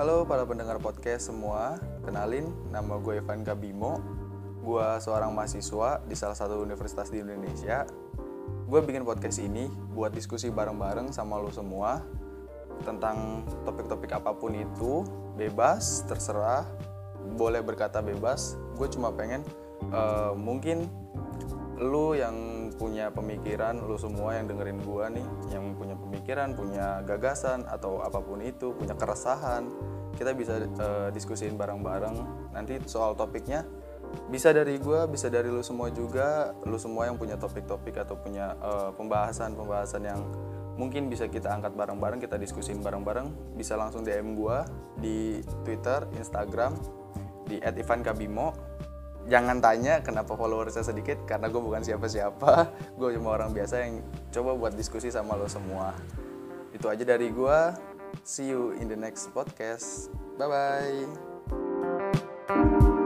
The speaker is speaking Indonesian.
Halo para pendengar podcast semua, kenalin nama gue Evan Kabimo Gue seorang mahasiswa di salah satu universitas di Indonesia. Gue bikin podcast ini buat diskusi bareng-bareng sama lo semua Tentang topik-topik apa pun itu, bebas, terserah Boleh berkata bebas, gue cuma pengen uh, mungkin lu yang punya pemikiran, lu semua yang dengerin gua nih, yang punya pemikiran, punya gagasan atau apa pun itu, punya keresahan, kita bisa uh, diskusiin bareng-bareng. Nanti soal topiknya bisa dari gua, bisa dari lu semua juga, lu semua yang punya topik-topik atau punya pembahasan pembahasan-pembahasan yang mungkin bisa kita angkat bareng-bareng, kita diskusiin bareng-bareng, bisa langsung DM gua di Twitter, Instagram di @ivankabimo jangan tanya kenapa followersnya sedikit karena gue bukan siapa-siapa. Gue cuma orang biasa yang coba buat diskusi sama lo semua. Itu aja dari gue see you in the next podcast. Bye bye